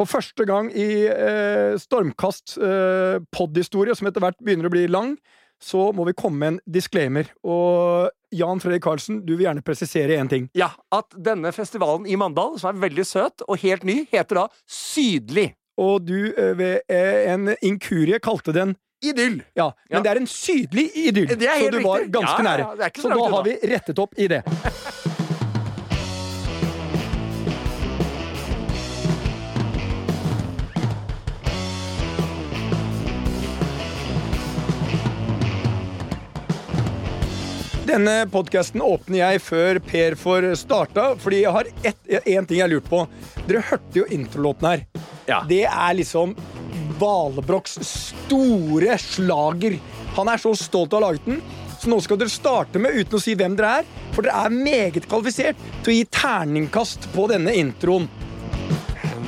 For første gang i eh, Stormkast eh, podhistorie, som etter hvert begynner å bli lang, så må vi komme med en disclaimer. Og Jan Fredrik Karlsen, du vil gjerne presisere én ting. Ja, At denne festivalen i Mandal, som er veldig søt og helt ny, heter da Sydlig. Og du eh, ved eh, en inkurie kalte den Idyll. Ja, men Ja. det er en sydlig idyll, så du var ganske Ja, nære. ja, så så da har vi rettet opp i det. Denne podkasten åpner jeg før Per får starta, fordi jeg har én ting jeg har lurt på. Dere hørte jo introlåten her. Ja. Det er liksom Valebrokks store slager. Han er så stolt av å ha laget den. Så nå skal dere starte med uten å si hvem dere er, for dere er meget kvalifisert til å gi terningkast på denne introen.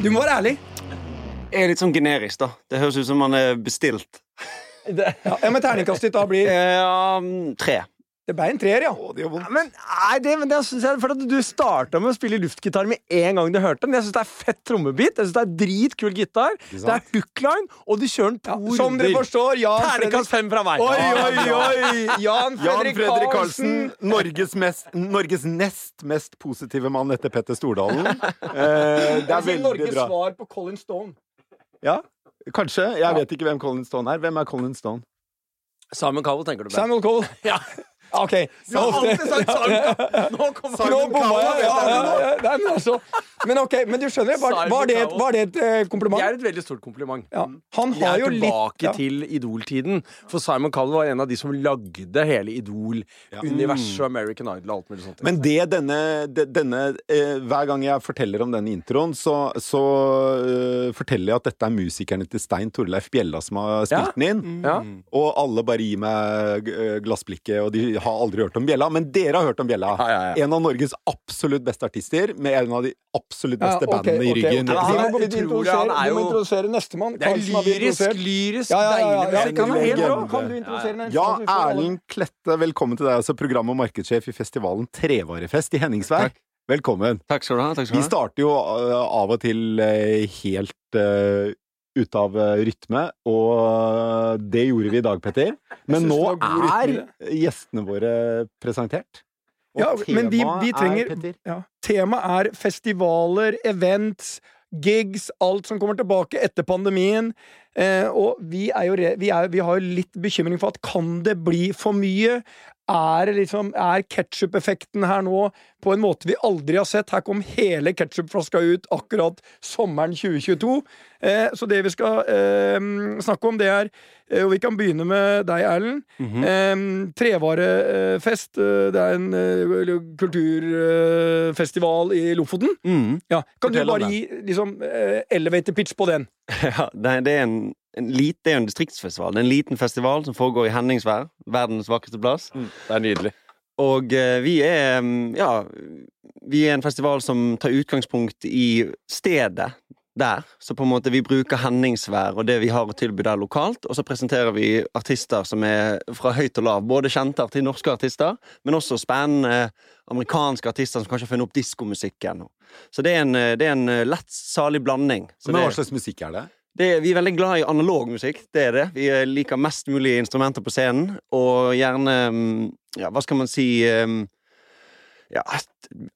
Du må være ærlig. Jeg er litt sånn generisk, da. Det høres ut som man er bestilt. Ja, ja, men terningkastet ditt da blir Eh, Ja, mm, tre. Det ble en treer, ja. Men, nei, det, men det synes jeg, for at Du starta med å spille luftgitar med en gang du hørte den. Jeg syns det er fett trommebit. Jeg synes det er dritkul gitar. Det er hookline, og du kjører den to runder. som dere forstår, Jan Fredrik fem fra meg. Oi, oi, oi! Jan Jan Fredrik Fredrik Karlsen. Norges, mest, Norges nest mest positive mann etter Petter Stordalen. Eh, det er veldig Norges bra. svar på Colin Stone. Ja, kanskje. Jeg vet ikke hvem Colin Stone er. Hvem er Colin Stone? Simon Cowell, tenker du på? Samuel Cole. Ja. OK. Du har alltid sagt Cowell! Nå kommer bomma! Ja, ja, ja, men, altså. men ok, men du skjønner, var, var, det, et- var det et kompliment? Det er et veldig stort kompliment. Ja. Han har jo litt tilbake ja. til Idol-tiden. For Simon Cowell var en av de som lagde hele Idol-universet og American Idol og alt mulig sånt. Men det denne, de, denne eh, Hver gang jeg forteller om denne introen, så, så uh, forteller jeg at dette er musikerne til Stein Torleif Bjella som har spilt Ja. den inn. ja. Og alle bare gir meg eh, glassblikket, og de har aldri hørt om Bjella. Men dere har hørt om Bjella. Ja, ja, ja. En av Norges absolutt beste artister, med en av de absolutt Ja, beste ok, bandene i ryggen. Okay, Ja, han er er Du må jo- introdusere nestemann. Det er lyrisk, lyrisk, Ja, ja, ja, ja, deilig musikk. Ja, vi Erlend Klette, velkommen til deg, altså program- og markedssjef i festivalen Trevarefest i Henningsvær. Takk. Velkommen. Takk skal du ha. Takk skal Vi du ha. starter jo uh, av og til uh, helt uh, ute av uh, rytme, og uh, det gjorde vi i dag, Petter. Men nå er gjestene våre presentert. Og Ja, men vi- temaet vi trenger- er, Ja. Temaet er festivaler, events, gigs, alt som kommer tilbake etter pandemien. Eh, og vi, er jo vi, er, vi har jo litt bekymring for at kan det bli for mye? Er, liksom, er ketsjup-effekten her nå på en måte vi aldri har sett? Her kom hele ketsjupflaska ut akkurat sommeren 2022. Eh, så det vi skal eh, snakke om, det er eh, Og vi kan begynne med deg, Erlend. Mhm. Eh, Trevarefest. eh, det er en eh, kulturfestival i Lofoten. Mm. Ja. Kan Fortell du bare gi liksom, eh, elevator pitch på den? Ja, det er en, en, lite, det er jo en distriktsfestival. Det er en liten festival som foregår i Henningsvær. Verdens vakreste plass. Det er nydelig. Og eh, vi er mm, Ja, vi er en festival som tar utgangspunkt i stedet der. Så på en måte vi bruker Henningsvær og det vi har å tilby der lokalt, og så presenterer vi artister som er fra høyt og lav. Både kjente til norske artister, men også spennende amerikanske artister som kanskje har funnet opp diskomusikken. Så det er en, eh, det er en eh, lett, salig blanding. Så Men hva slags musikk er det? Det, vi er veldig glad i analog musikk, det er det. Vi eh, liker mest mulig instrumenter på scenen, og gjerne mm, Ja, hva skal man si mm, Ja,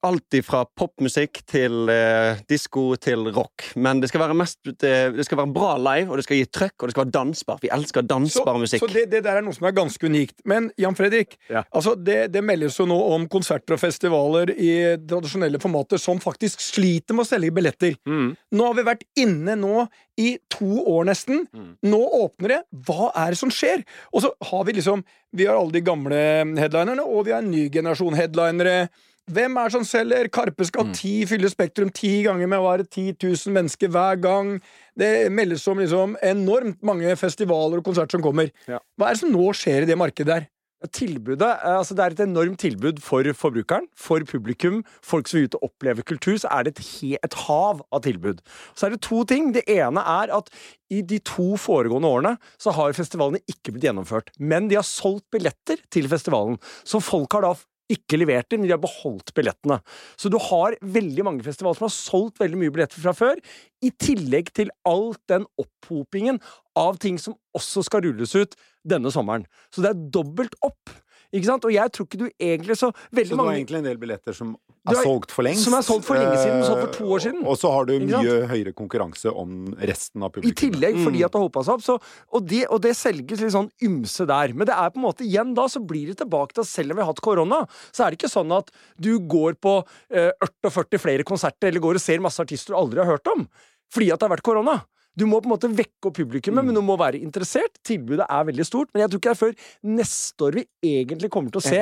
alt ifra popmusikk til eh, disko til rock. Men det skal være mest Det skal være bra live, og det skal gi trøkk, og det skal være dansbar. Vi elsker dansbar musikk. så det, det der er noe som er ganske unikt. Men Jan Fredrik, Ja. altså det, det meldes jo nå om konserter og festivaler i tradisjonelle formater som faktisk sliter med å selge billetter. Mm. Nå har vi vært inne nå i to år nesten. Mm. Nå åpner det. Hva er det som skjer? Og så har vi liksom Vi har alle de gamle headlinerne, og vi har en ny generasjon headlinere. Hvem er det som selger? Karpe Mm. skal ti fylle Spektrum ti ganger med å være 10 000 mennesker hver gang. Det meldes om liksom enormt mange festivaler og konserter som kommer. Ja. Hva er det som nå skjer i det markedet der? Tilbudet, eh, altså Det er et enormt tilbud for forbrukeren, for publikum, folk som vil ut og oppleve kultur. Så er det et, et hav av tilbud. Så er det to ting. Det ene er at i de to foregående årene så har festivalene ikke blitt gjennomført. Men de har solgt billetter til festivalen. Så folk har da ikke levert inn, de har beholdt billettene. Så du har veldig mange festivaler som har solgt veldig mye billetter fra før, i tillegg til all den opphopingen av ting som også skal rulles ut denne sommeren. Så det er dobbelt opp. Ikke sant? Og jeg tror ikke du egentlig så veldig Så du har mange egentlig en del billetter som er solgt for lengst. som er solgt for lenge siden, solgt for to år siden. Og så har du mye høyere konkurranse om resten av publikum. I tillegg Mm. fordi at det har hopa seg opp. Så, og, det, og det selges litt sånn ymse der. Men det er på en måte igjen da, så blir det tilbake til at selv om vi har hatt korona, så er det ikke sånn at du går på eh, 48 flere konserter eller går og ser masse artister du aldri har hørt om. Fordi at det har vært korona. Du må på en måte vekke opp publikummet, men du må være interessert. Tilbudet er veldig stort, men jeg tror ikke det er før neste år vi egentlig kommer til å se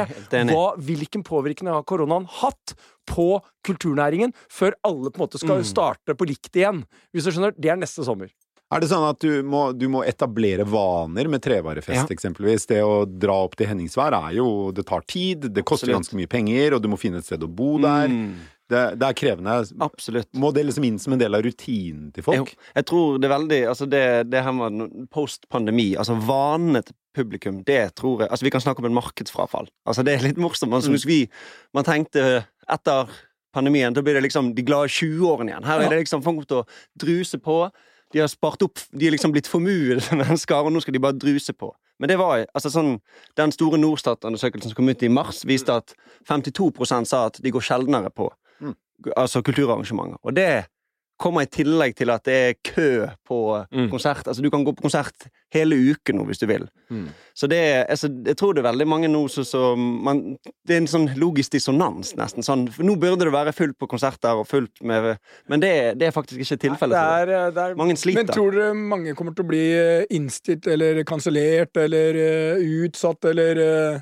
hva, hvilken påvirkning har koronaen hatt på kulturnæringen, før alle på en måte skal starte på likt igjen. Hvis du skjønner, Det er neste sommer. Er det sånn at du må, du må etablere vaner med trevarefest, Ja. eksempelvis? Det å dra opp til Henningsvær er jo Det tar tid, det koster Absolutt. ganske mye penger, og du må finne et sted å bo der. Mm, Det, det er krevende. absolutt. Må det liksom inn som en del av rutinen til folk? Jeg, jeg tror det er veldig Altså, det, det her med post-pandemi, altså vanene til publikum, det tror jeg Altså, vi kan snakke om en markedsfrafall. Altså, det er litt morsomt. Altså, hvis vi Man tenkte etter pandemien, da blir det liksom de glade 20-årene igjen. Her er det liksom folk til å druse på. De har spart opp De er liksom blitt formuede mennesker, og nå skal de bare druse på. Men det var altså sånn Den store Norstat-undersøkelsen som kom ut i mars, viste at 52% sa at de går sjeldnere på Mm. Altså kulturarrangementer. Og det kommer i tillegg til at det er kø på Mm. konsert. Altså, du kan gå på konsert hele uken nå, hvis du vil. Mm. Så det er, altså, jeg tror det er veldig mange nå som Det er en sånn logisk dissonans, nesten. Sånn, for nå burde det være fullt på konserter og fullt med Men det, det er faktisk ikke tilfellet. er, det er Mange Men tror dere mange kommer til å bli innstilt eller kansellert eller uh, utsatt eller eh,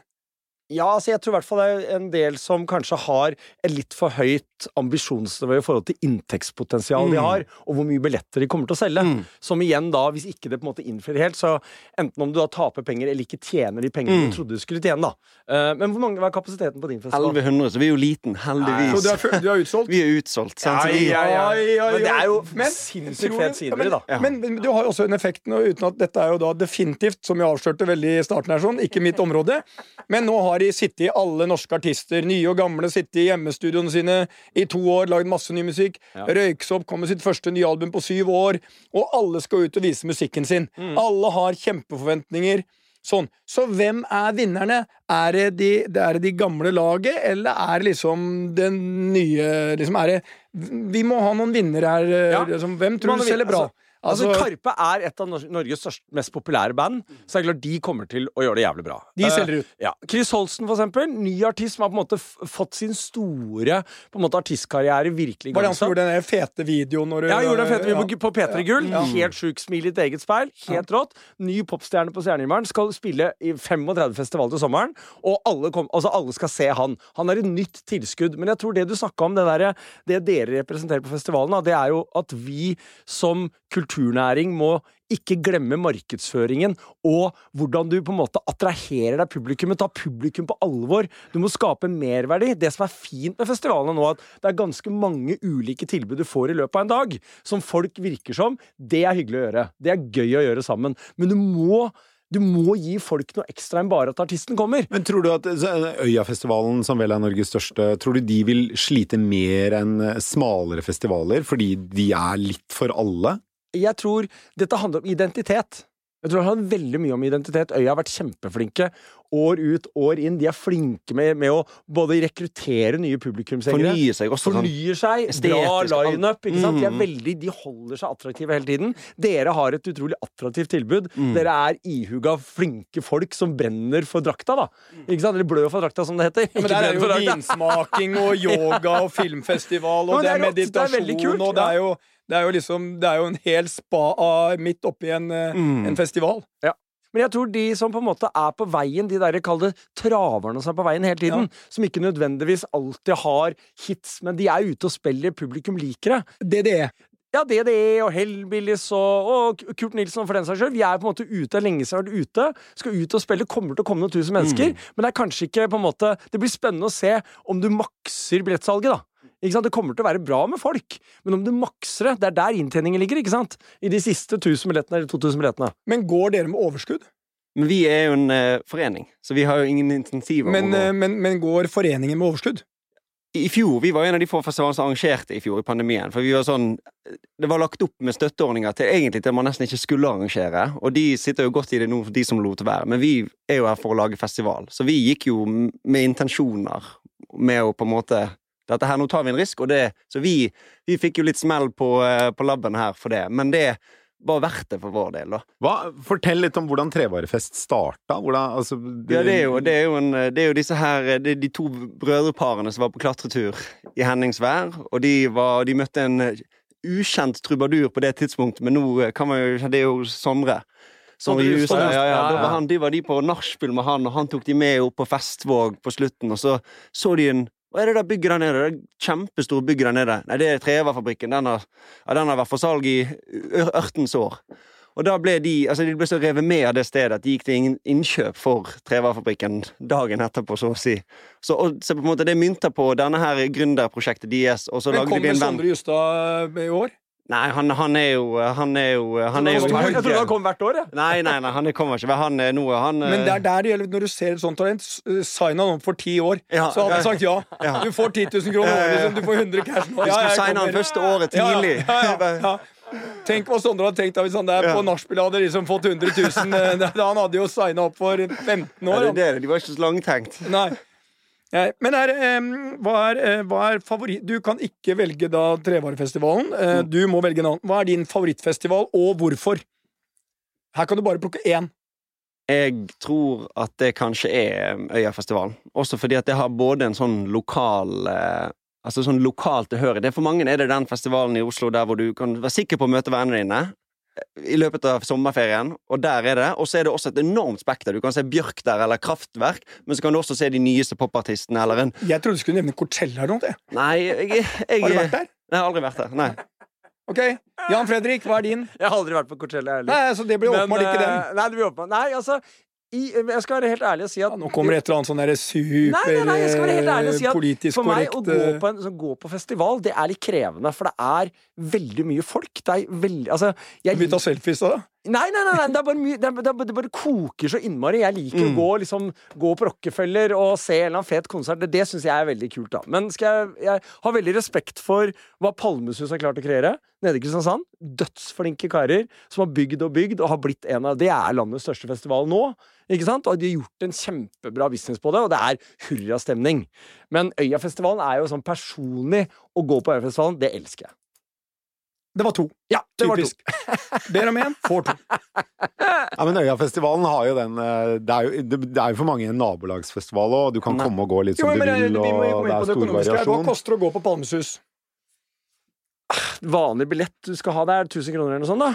Ja, altså jeg tror i hvert fall det er en del som kanskje har et litt for høyt ambisjonsnivå i forhold til inntektspotensial de Mm. har, og hvor mye billetter de kommer til å selge. Mm. Som igjen da, hvis ikke det på en måte innfrir helt, så enten om du da taper penger eller ikke tjener de pengene Mm. du trodde du skulle tjene, da. Uh, men hvor mange hva er kapasiteten på din festival? 1100, så vi er jo liten, Så heldigvis. du er, du er utsolgt? Vi er utsolgt. sant? Ja, ja, ja. Men det er jo sinnssykt fet scenery, da. Ja. Men, men du har jo også en effekt nå, uten at dette er jo da definitivt, som jeg avslørte veldig i starten her, sånn, ikke mitt område. Men nå har de sittet, alle norske artister, nye og gamle, sittet i hjemmestudioene sine i to år, lagd masse ny musikk. Ja. Røyksopp kom med sitt første nye album på syv år, og alle skal ut og vise musikken sin. Mm. Alle har kjempeforventninger. Sånn. Så hvem er vinnerne? Er det de, er det de gamle laget, eller er det liksom den nye liksom det, Vi må ha noen vinnere her. Ja. Liksom, hvem tror du selger bra? Altså, Karpe er et av Norges største, mest populære band, så det er klart de kommer til å gjøre det jævlig bra. De Eh, selger ut. Ja. Chris Holsten, for eksempel. Ny artist som har på en måte fått sin store på en måte artistkarriere virkelig Var det han som gjorde den fete videoen? Når, Ja, gjorde den fete videoen ja. på, på P3 Gull. Ja. Helt sjuk smil i ditt eget speil. Helt rått. Ny popstjerne på Stjernehimmelen. Skal spille i 35 festival til sommeren. Og alle, kom, altså alle skal se han. Han er et nytt tilskudd. Men jeg tror det du snakka om, det, der, det dere representerer på festivalen, det er jo at vi som kulturnæring må ikke glemme markedsføringen og hvordan du på en måte attraherer deg publikummet. Ta publikum på alvor. Du må skape merverdi. Det som er fint med festivalene nå, at det er ganske mange ulike tilbud du får i løpet av en dag, som folk virker som. Det er hyggelig å gjøre. Det er gøy å gjøre sammen. Men du må du må gi folk noe ekstra enn bare at artisten kommer. Men tror du at Øyafestivalen, som vel er Norges største, tror du de vil slite mer enn smalere festivaler fordi de er litt for alle? Jeg tror dette handler om identitet. Jeg tror det handler veldig mye om identitet. Øya har vært kjempeflinke år ut, år inn. De er flinke med, med å både rekruttere nye publikumsengere fornye seg også. Sånn. Fornyer seg. Bra lineup. ikke sant? De, er Mm. veldig, de holder seg attraktive hele tiden. Dere har et utrolig attraktivt tilbud. Mm. Dere er ihuga, flinke folk som brenner for drakta, da. Ikke sant? Eller blør for drakta, som det heter. Ja, men det der er jo vinsmaking og yoga og filmfestival, og Ja, det er det er meditasjon, Det er og det er jo det er jo liksom Det er jo en hel spa midt oppi en, eh, Mm. en festival. Men jeg tror de som på en måte er på veien, de der kall det traverne som er på veien hele tiden, som ikke nødvendigvis alltid har hits, men de er ute og spiller, publikum liker det. DDE. Ja, DDE og Hellbillies og, og Kurt Nilsen for den saks skyld. Vi er på en måte ute, lenge siden vi har vært ute. Skal ut og spille, kommer til å komme noen tusen mennesker. Men det er kanskje ikke på en måte Det blir spennende å se om du makser billettsalget, da. Ikke sant? Det kommer til å være bra med folk, men om du makser det, det er der inntjeningen ligger. ikke sant? I de siste 1000 billettene eller 2000 billettene. Men går dere med overskudd? Men vi er jo en eh, forening, så vi har jo ingen insentiver. Men, å eh, men, men går foreningen med overskudd? I fjor, Vi var en av de få festivalene som arrangerte i fjor i pandemien. For vi var sånn Det var lagt opp med støtteordninger til egentlig til man nesten ikke skulle arrangere. Og de sitter jo godt i det nå, de som lot være. Men vi er jo her for å lage festival. Så vi gikk jo med intensjoner med å på en måte dette her, Nå tar vi en risk, og det Så vi, vi fikk jo litt smell på, eh, på labben her for det. Men det var verdt det for vår del, da. Hva, fortell litt om hvordan Trevarefest starta. Hvordan, altså, Ja, det er jo, det er jo, en, det er jo disse her Det er de to brødreparene som var på klatretur i Henningsvær, og de, var, de møtte en ukjent trubadur på det tidspunktet, men nå kan man jo Det er jo Sondre. Som i USA, ja, ja, ja, ja. var han, de var de på nachspiel med han, og han tok de med opp på Festvåg på slutten, og så så de en hva er det der bygget der nede? Det er kjempestore bygget der nede. Nei, det er Treverfabrikken. Den har, ja, den har vært for salg i ørtens år. Og da ble de altså de ble så revet med av det stedet at de gikk til ingen innkjøp for Trevarefabrikken dagen etterpå, så å si. Så, og, så på en måte det mynter på denne her gründerprosjektet deres, og så Men lagde de en venn Sondre Justad i år? Nei, han, han er jo Han er jo Han er jo Jeg trodde han kom hvert år, jeg. Nei, nei, nei, han kommer ikke. Han er noe Han Men det eh, er der det gjelder når du ser et sånt talent. s- Sign han opp for ti år, Ja, så hadde han sagt ja. Ja. Du får 10 000 kroner året, liksom. Du får 100 cash nå. Ja, skulle jeg signe han første året Ja, ja, tidlig. Ja, ja, ja. Tenk hva Sondre hadde tenkt da hvis han der Ja. på nachspielet hadde liksom fått 100 000. eh, Han hadde jo signa opp for 15 Ja, år. det er det. De var ikke så langtenkt. Nei. Men er, hva, er, eh, hva er favoritt... Du kan ikke velge da Trevarefestivalen. Eh, Mm. Du må velge en annen. Hva er din favorittfestival, og hvorfor? Her kan du bare plukke én. Jeg tror at det kanskje er Øyafestivalen. Også fordi at det har både en sånn lokal eh, Altså sånn lokal tilhørighet. For mange er det den festivalen i Oslo der hvor du kan være sikker på å møte vennene dine i løpet av sommerferien, og der er det. Og så er det også et enormt spekter. Du kan se Bjørk der, eller Kraftverk, men så kan du også se de nyeste popartistene, eller en Jeg trodde du skulle nevne Cortella eller noe. Nei, jeg, jeg, Har du vært der? Nei, jeg har aldri vært der. Nei. Ok, Jan Fredrik, hva er din? Jeg har aldri vært på Coachella heller. Nei, så Det blir åpenbart ikke den. eh, Nei, det blir åpenbart. Nei, altså i, Jeg skal være helt ærlig og si at Ja, nå kommer det et eller annet sånn derre super si eh, at For meg korrekt å gå eh, på, en, gå på festival, det er litt krevende, for det er veldig mye folk. Det er veldig Altså, jeg Vil vi ta selfies da? Nei, nei, nei, nei det, er bare mye, det, er, det, er, det bare koker så innmari. Jeg liker Mm. å gå, liksom, gå på Rockefeller og se en eller annen fet konsert. Det, det syns jeg er veldig kult. da Men jeg, jeg har veldig respekt for hva Palmesus har klart å kreere nede i Kristiansand. Dødsflinke karer som har bygd og bygd og har blitt en av Det er landets største festival nå. Ikke sant? Og de har gjort en kjempebra business på det, og det er hurrastemning. Men Øyafestivalen er jo sånn personlig Å gå på Øyafestivalen, det elsker jeg. Det var to. Ja, det. Typisk. Ber om én, får to. Ja, men Øyafestivalen har jo den eh, Det er jo, det, er jo for mange en nabolagsfestival òg. Du kan Nei. komme og gå litt Jo, som men du eh, vil, vi og komme det er stor variasjon. Hva koster det å gå på Palmesus? Vanlig billett du skal ha der, 1000 kroner eller noe sånt, da.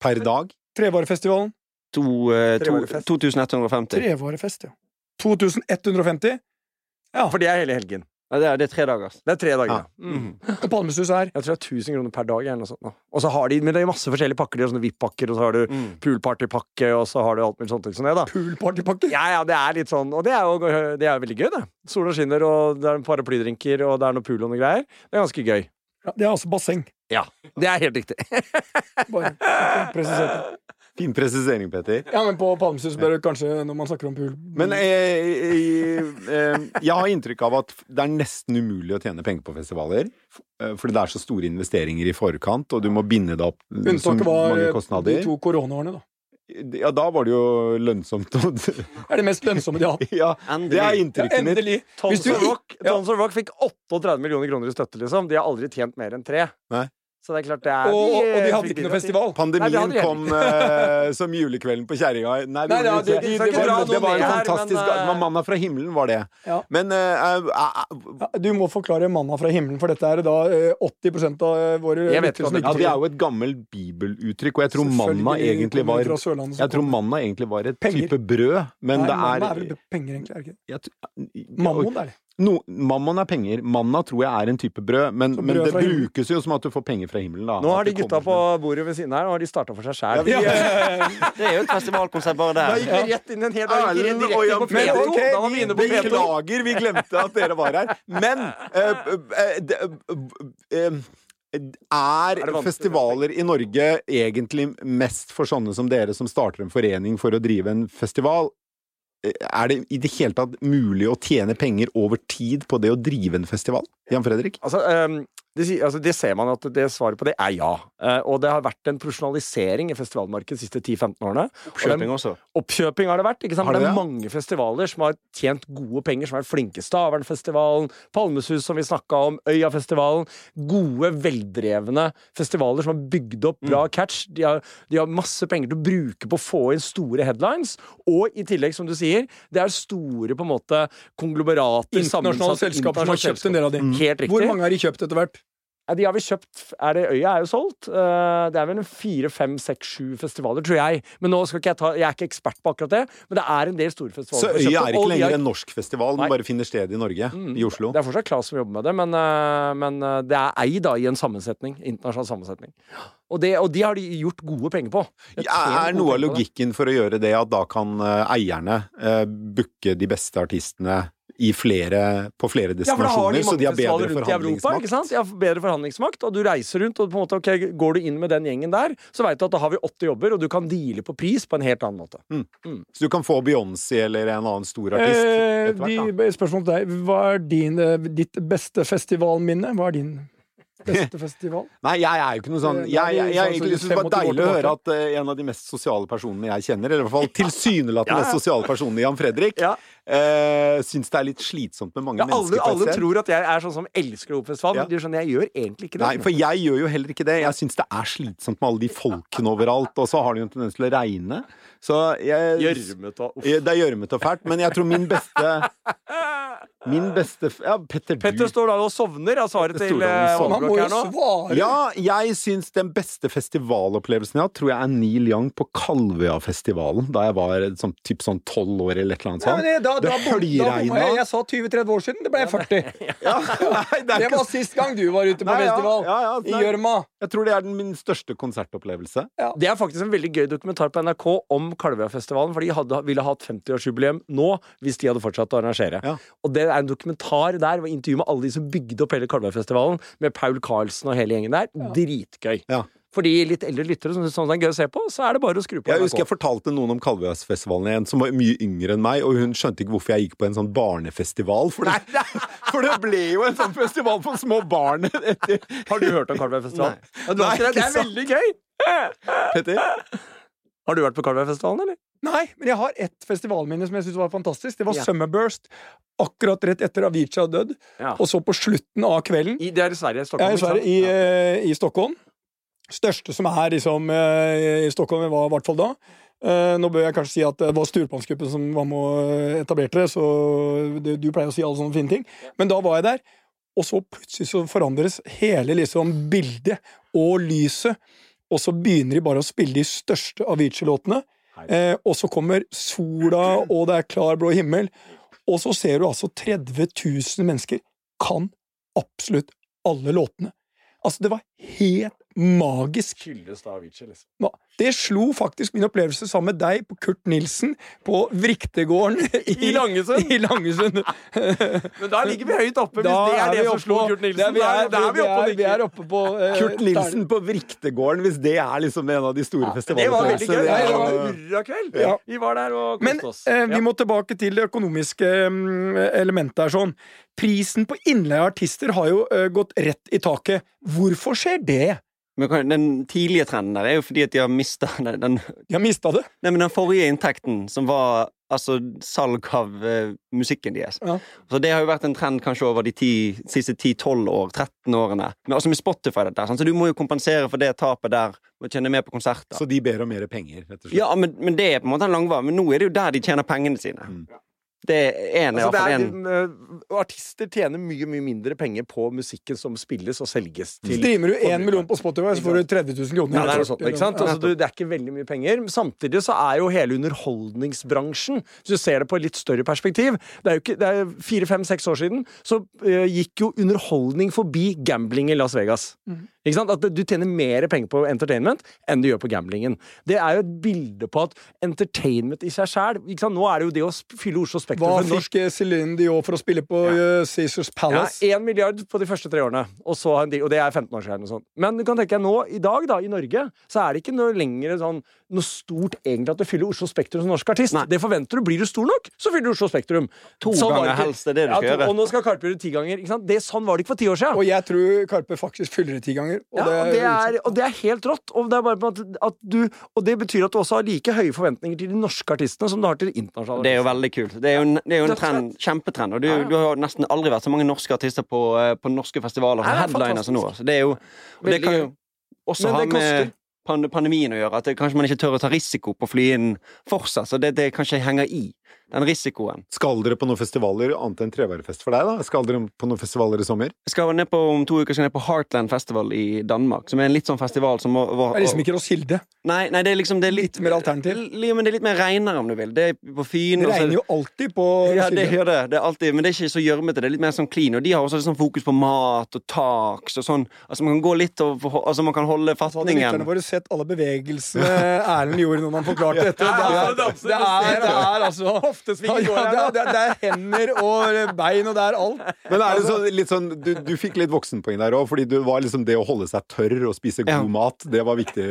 Per dag. Trevarefestivalen? To, eh, to, 2150. Trevarefest, ja. 2150? Ja. For det er hele helgen. Ja, det, er, det er tre dager. Altså. Det er tre dager. Ja. Ja. Mm. Og Palmesus er Jeg tror det er 1000 kroner per dag. Eller noe sånt, da. Og så har de men det er masse forskjellige pakker. De har sånne VIP-pakker, og så har du Mm. poolpartypakke, og så har du alt mulig sånt. Som det, da. poolpartypakke. Ja, ja, det er litt sånn Og det er jo det er jo veldig gøy, det. Sola skinner, og det er paraplydrinker, og det er noe pool og noe greier. Det er ganske gøy. Ja, det er altså basseng. Ja, det er helt riktig. Bare presisert det. Fin presisering, Petter. Ja, men på Palmesus bør det kanskje når man snakker om pool Men jeg, jeg, jeg, jeg har inntrykk av at det er nesten umulig å tjene penger på festivaler. eh, Fordi det er så store investeringer i forkant, og du må binde det opp så Unntaket var mange eh, de kostnader. to koronaårene, da. Ja, da var det jo lønnsomt. Det er det mest lønnsomme de har hatt. ja, det er. Ja, inntrykket mitt. endelig. Hvis Tons du of Rock, Tons of Rock fikk 38 millioner kroner i støtte, liksom. De har aldri tjent mer enn tre. Nei. Så det er klart det er Og, og de eh, hadde ikke noe festival. Pandemien Nei, de kom uh, som julekvelden på kjerringa. Nei, det, Nei, det, de- ikke. det, var, det var en fantastisk men, uh, det Manna fra himmelen var det. Ja. Men uh, eh, eh, du må forklare manna fra himmelen, for dette er da eh, 80% av eh, våre Jeg vet lyttere som det- ja, det er jo et gammelt bibeluttrykk, og jeg tror manna egentlig var Jeg tror manna egentlig var et Penger. type brød, men Nei, det er er penger, egentlig. er det ikke? Mammon er det. No, mammon er penger. Manna tror jeg er en type brød, men, brød men det brukes jo som at du får penger fra himmelen. Da. Nå har de gutta på bordet ved siden her Nå har de starta for seg sjæl. Ja, ja. Det er jo et festivalkonsert bare Da gikk vi rett inn en hel dag. Erlend og Jan på Fredrik, P2. ok, Da var vi inne på Vi P2. beklager, vi glemte at dere var her. Men det, eh, eh, Er det vanskelig? festivaler i Norge egentlig mest for sånne som dere, som starter en forening for å drive en festival? Er det i det hele tatt mulig å tjene penger over tid på det å drive en festival? Jan Fredrik? Altså, ehm, det, altså, det ser man at det svaret på det er ja. Eh, og det har vært en profesjonalisering i festivalmarkedet de siste 10-15 årene. Oppkjøping også. Oppkjøping har det vært. ikke sant? Har det det er det? mange festivaler som har tjent gode penger, som har vært flinke. Stavernfestivalen, Palmesus, som vi snakka om, Øyafestivalen. Gode, veldrevne festivaler som har bygd opp bra Mm. catch. De har, de har masse penger til å bruke på å få inn store headlines. Og i tillegg, som du sier, det er store på en måte konglomerater. Internasjonale sammensatte selskaper som har kjøpt en del av de. Helt riktig. Hvor mange har de kjøpt etter hvert? Ja, de har vi kjøpt er det, Øya er jo solgt. Eh, Det er vel en fire, fem, seks, sju festivaler, tror jeg. Men nå skal ikke jeg ta Jeg er ikke ekspert på akkurat det, men det er en del store festivaler. Så Øya er ikke lenger en norsk festival, den bare finner sted i Norge, i Oslo. Det er fortsatt Klas som jobber med det, men, eh, men eh, det er ei da i en sammensetning. Internasjonal sammensetning. Og, det, og de har de gjort gode penger på. Ja, er noe av logikken for å gjøre det at da kan eierne uh, booke de beste artistene flere, på flere Ja, destinasjoner, de så de har bedre forhandlingsmakt. Europa. De har bedre forhandlingsmakt, og du reiser rundt, og på en måte, okay, går du inn med den gjengen der, så veit du at da har vi åtte jobber, og du kan deale på pris på en helt annen måte. Så du kan få Beyoncé eller en annen stor artist Eh, hvert, spørsmål til deg. Hva er din, eh, ditt beste festivalminne? Hva er din beste festival? Nei, jeg er jo ikke noe sånn Det- Jeg, jeg, vi jeg, sånn egentlig som det var deilig å høre at uh, en av de mest sosiale personene jeg kjenner, eller i hvert fall tilsynelatende Ja, mest sosiale personene, Jan Fredrik, Ja. Uh, syns det er litt slitsomt med mange Ja, alle, mennesker alle tror at jeg er sånn som elsker Opefestival, Ja. men de skjønner, jeg gjør egentlig ikke det. Nei, for jeg gjør jo heller ikke det. Jeg syns det er slitsomt med alle de folkene overalt, og så har det jo en tendens til å regne. Så jeg Gjørmete og. Det er gjørmete og fælt, men jeg tror min beste Min beste Ja, Petter, Petter du står da og sovner av svaret til eh, Overblokk her nå. svare! Ja, jeg syns den beste festivalopplevelsen jeg har, tror jeg er Neil Young på Kalvøyafestivalen, da jeg var sånn, typ sånn tolv år eller et eller annet sånt. Ja, det, da, høljregna. jeg. Jeg sa 20-30 år siden, det ble 40. Ja, nei, det er Det var sist gang du var ute på Nei, festival. ja, ja, I gjørma. Jeg tror det er den, min største konsertopplevelse. Det er faktisk en veldig gøy dokumentar på NRK om Kalvøyafestivalen, for de hadde, ville hatt 50-årsjubileum nå hvis de hadde fortsatt å arrangere. Ja. Og det er en dokumentar der, hvor intervju med alle de som bygde opp hele Kalvøyfestivalen, med Paul Carlsen og hele gjengen der. Dritgøy. Ja. For de litt eldre lyttere som syns sånn det er gøy å se på, så er det bare å skru på Jeg husker jeg fortalte noen om Kalvøyfestivalen igjen, som var mye yngre enn meg, og hun skjønte ikke hvorfor jeg gikk på en sånn barnefestival. For det, for det ble jo en sånn festival for små barn etter Har du hørt om Kalvøyfestivalen? Nei. Ja, Nei, ikke det? det er sant. veldig gøy! Petter. Har du vært på Kalvøyfestivalen, eller? Nei, men jeg har ett festivalminne som jeg syns var fantastisk. Det var Ja. Summerburst. Akkurat rett etter Avicii hadde dødd. Ja. Og så på slutten av kvelden I, det er i Sverige. Ja, Stockholm. i, Sverige, i. Ja. eh, i Stockholm. Største som er liksom, eh, i Stockholm, var i hvert fall da. Eh, nå bør jeg kanskje si at det var Sturpansgruppen som var med og etablerte det, så du pleier å si alle sånne fine ting. Men da var jeg der, og så plutselig så forandres hele liksom bildet og lyset, og så begynner de bare å spille de største Avicii-låtene. Eh, og så kommer sola, og det er klar blå himmel. Og så ser du altså 30 000 mennesker kan absolutt alle låtene. Altså, det var helt magisk. Liksom. Det slo faktisk min opplevelse sammen med deg på Kurt Nilsen på Vriktegården I Langesund. I Langesund. Men da ligger vi høyt oppe, hvis det er det som slo Kurt Nilsen. er- Vi er, da er vi oppe vi er, vi er oppe på uh, Kurt Nilsen på Vriktegården, hvis det er liksom en av de store Det var veldig gøy. festivalene. Det Ja, var ja. hurrakveld. Ja. Vi var der og Men koste oss. eh, vi må tilbake til det økonomiske mm, elementet her. sånn. Prisen på innleie av artister har jo uh, gått rett i taket. Hvorfor skjer det? Men den tidlige trenden der er jo fordi at de har mista den, den, De har mista det. nei, men den forrige inntekten, som var altså salg av uh, musikken deres. Ja. Så det har jo vært en trend kanskje over de ti, siste 10-12 år, 13 årene. Men altså med Spotify dette, sånn, så du må jo kompensere for det tapet der og tjene mer på konserter. Så de ber om mer penger, rett og slett. Ja, men, men det er på en måte en langvar. Men nå er det jo der de tjener pengene sine. Mm. Det er en, Altså, det er, en eh, artister tjener mye mye mindre penger på musikken som spilles og selges til Streamer du én million på Spotify, så får du 30 000 kroner. Ja, det er sånt, ikke sant? Altså, du, det er ikke veldig mye penger. Samtidig så er jo hele underholdningsbransjen Hvis du ser det på et litt større perspektiv Det er jo ikke, det er fire, fem, seks år siden så uh, gikk jo underholdning forbi gambling i Las Vegas. Mhm. Ikke sant? At du tjener mer penger på entertainment enn du gjør på gamblingen. Det er jo et bilde på at entertainment i seg sjæl Nå er det jo det å fylle Oslo Spektrum Hva fikk Céline Dion for å spille på ja. Caesars ja, Palace? Én milliard på de første tre årene, og, så, og det er 15 år siden. Og. Men du kan tenke deg nå, i dag, da, i Norge, så er det ikke noe lenger sånn, noe stort egentlig at du fyller Oslo Spektrum som norsk artist. Nei. Det forventer du. Blir du stor nok, så fyller du Oslo Spektrum. To Sånn ganger helst, det er det du ja, skal gjøre. Og nå skal Karpe gjøre det ti ganger. Ikke sant? Det, sånn var det ikke for ti år siden. Og jeg tror Karpe faktisk fyller det ti ganger. Og Ja, og det, er, og det er helt rått. Og det, er bare at, at du, og det betyr at du også har like høye forventninger til de norske artistene som du har til de internasjonale. Det er jo veldig kult. Det er jo en, det er jo en trend, kjempetrend. Og du, Ja, ja. du har nesten aldri vært så mange norske artister på, eh, på norske festivaler som Nei, er headliner som nå. Så det er jo og Det kan jo også Men ha det koster. med pandemien å gjøre. At det, kanskje man ikke tør å ta risiko på å fly inn fortsatt. Så det, det kanskje henger i den risikoen. Skal dere på noen festivaler annet enn Treværfest for deg, da? Skal dere på noen festivaler i sommer? Jeg skal ned på, om to uker skal jeg ned på Heartland Festival i Danmark, som er en litt sånn festival som var, var Det er liksom ikke Roskilde. Nei, nei, det er liksom det er litt, Litt mer alternativ. Li- Men det er litt mer regnere, om du vil. Det er på Fyn. Det regner jo alltid på Ja, det gjør det. det er alltid, men det er ikke så gjørmete. Det er litt mer sånn clean. Og de har også sånn fokus på mat og taks og sånn. Altså Man kan gå litt og Altså man kan holde fatningen. hadde lytterne våre sett alle bevegelsene Erlend gjorde når han forklarte dette. Det er, det er, det er altså Hoftesvingen går her det, er, det, er, det er hender og bein, og det er alt. Men er det så, litt sånn, du, du fikk litt voksenpoeng der òg, fordi du var liksom det å holde seg tørr og spise god Ja. mat, det var viktig.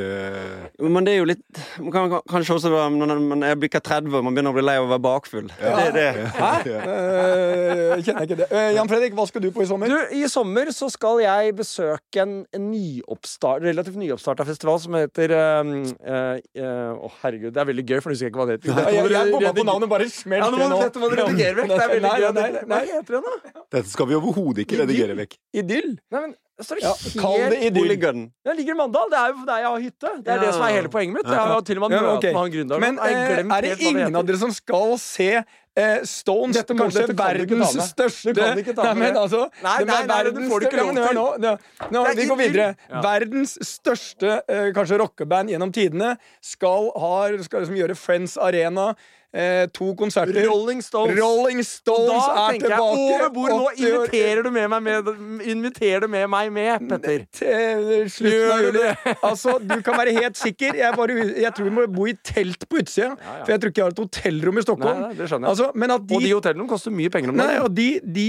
Men det er jo litt Man kan kan- kanskje også når man er bikker 30 og man begynner å bli lei av å være bakfull. Det, det. Eh, kjenner jeg ikke det. Uh, Jan Fredrik, hva skal du på i sommer? Du, I sommer så skal jeg besøke en, en nyoppstart, relativt nyoppstarta festival som heter uh, eh, Å, herregud, det er veldig gøy, for du husker ikke hva det heter. Jeg, jeg, dere bomma på navnet, bare smelt Ja, nå må, nå. dette må du redigere vekk. Det er veldig Nei, gøy. nei, Hva heter det, da? Dette skal vi overhodet ikke redigere vekk. Idyll. Nei, men står det Ja, kall det idyll. Jeg ligger i Mandal. Det er jo der jeg har hytte. Det er det som er hele poenget mitt. Jeg har jo til og med Ja, okay. med han gründeren. Men eh, er det ingen av dere som skal se eh, Stones, Dette må- kanskje dette verdens største kan ikke ta Nei, men altså, Nei, det nei, nei, det får du ikke lov Ja, til. Nå, nå, nå, vi går videre. Ja. Verdens største eh, kanskje rockeband gjennom tidene skal, har, skal liksom gjøre Friends Arena. Eh, to konserter. Rolling Stones. Rolling Stones Da er tilbake! jeg over bord, Nå inviterer du med meg med, inviterer du med meg med, Petter. til slutten av du juli. Altså, du kan være helt sikker. Jeg, bare, jeg tror vi må bo i telt på utsida. ja. For jeg tror ikke jeg har et hotellrom i Stockholm. Nei, nei, det skjønner jeg. Altså, men at Og de de, hotellene koster mye penger om nei, dagen. og de, de,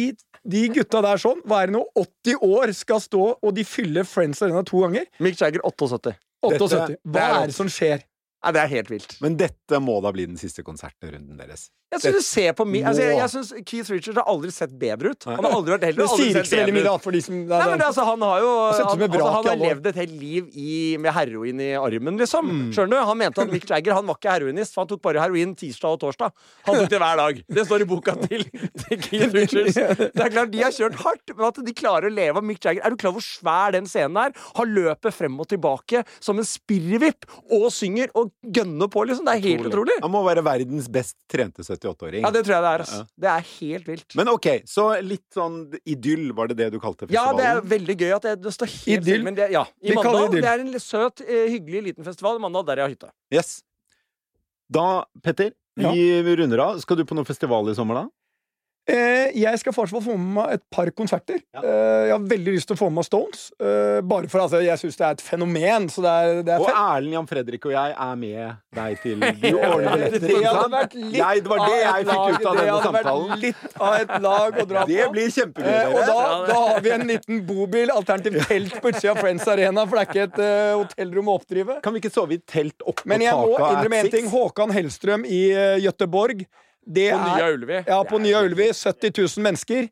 de gutta der sånn, hva er det nå, 80 år skal stå, og de fyller Friends Arena to ganger? Mick Jagger 78. 78. det Hva er det som skjer? Nei, det er helt vilt. Men dette må da bli den siste konsertrunden deres. Jeg syns du ser på min altså, jeg, jeg synes Keith Richards har aldri sett bedre ut. Han har aldri vært heller aldri sett bedre mye, ut. da, for de som Nei, men altså, Han har jo han, altså, han har levd et helt liv i, med heroin i armen, liksom. Skjønner du? Han mente at Mick Jagger han var ikke heroinist, for han tok bare heroin tirsdag og torsdag. Han tok det hver dag. Det står i boka til, til Keith Richards. Det er klart, De har kjørt hardt, men at de klarer å leve av Mick Jagger Er du klar over hvor svær den scenen er? Han løper frem og tilbake som en spirrevipp og synger og gønner på, liksom. Det er helt utrolig. Han må være verdens best trente 78-åring. Ja, det tror jeg det er. ass. Det er helt vilt. Men ok, så litt sånn idyll, var det det du kalte festivalen? Ja, det er veldig gøy at det, det står helt Idyll. Men det, ja, I Vi Mandal. det er en søt, eh, hyggelig liten festival i Mandal, der jeg har hytte. Yes. Da, Petter, vi runder av. Skal du på noen festival i sommer, da? Eh, jeg skal fortsatt få med meg et par konserter. Ja. Eh, jeg har veldig lyst til å få med meg Stones. Eh, bare for altså, Jeg syns det er et fenomen, så det er, det er Og. Erlend, Jan Fredrik og jeg er med deg til Du ordner billetter, Det hadde vært litt Jeg, det var det av jeg fikk ut av Det denne samtalen. litt av et lag å dra på. Det blir kjempegøy, og da, da har vi en liten bobil, alternativt telt på utsida av Friends Arena, for det er ikke et uh, hotellrom å oppdrive. Kan vi ikke sove i telt oppå Men jeg må taket av innrømme en ting. Håkan Hellstrøm i uh, Göteborg. Det På Nya Ulvi. ja, på Nya Ulvi. 70 000 mennesker.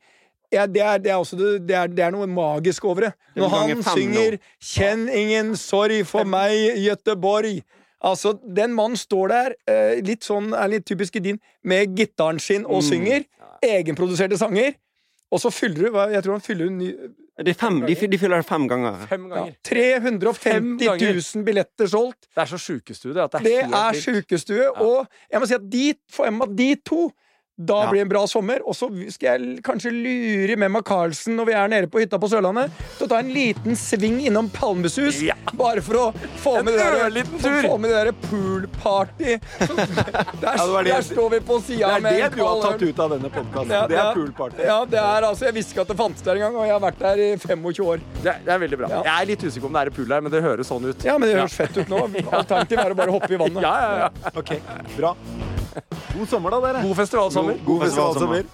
Ja, det, er, det, er også, det, er, det er noe magisk over det. Når han synger 'Kjenn ingen sorg for meg, Gøteborg' Altså, den mannen står der, eh, litt sånn er litt typisk i din, med gitaren sin og synger. Egenproduserte sanger. Og så fyller du Jeg tror han fyller Det er fem, de, de fyller det fem ganger. Fem ja, 350 Fem ganger. 000 billetter solgt. Det er så sjukestue, det. At det er Det er sjukestue. Og jeg må si at de, for Emma, de to Da Ja. blir det en bra sommer. Og så skal jeg kanskje lure med meg Carlsen når vi er nede på hytta på Sørlandet, til å ta en liten sving innom Palmesus. Ja. Bare for å få En med det der, få med det der pool-party. Der, ja, der står vi på Det sida er med det en du har tatt ut av denne podkasten. Det er poolparty. Ja, det er altså Jeg visste ikke at det fantes der engang, og jeg har vært der i 25 år. Det, det er veldig bra. Jeg er litt usikker på om det er pool der, men det høres sånn ut. Ja, men det høres fett ut nå. Alternativet er å bare hoppe i vannet. Ja, ja, ja. Ok, bra. God sommer, da, dere. God festivalsommer. God, god festivalsommer.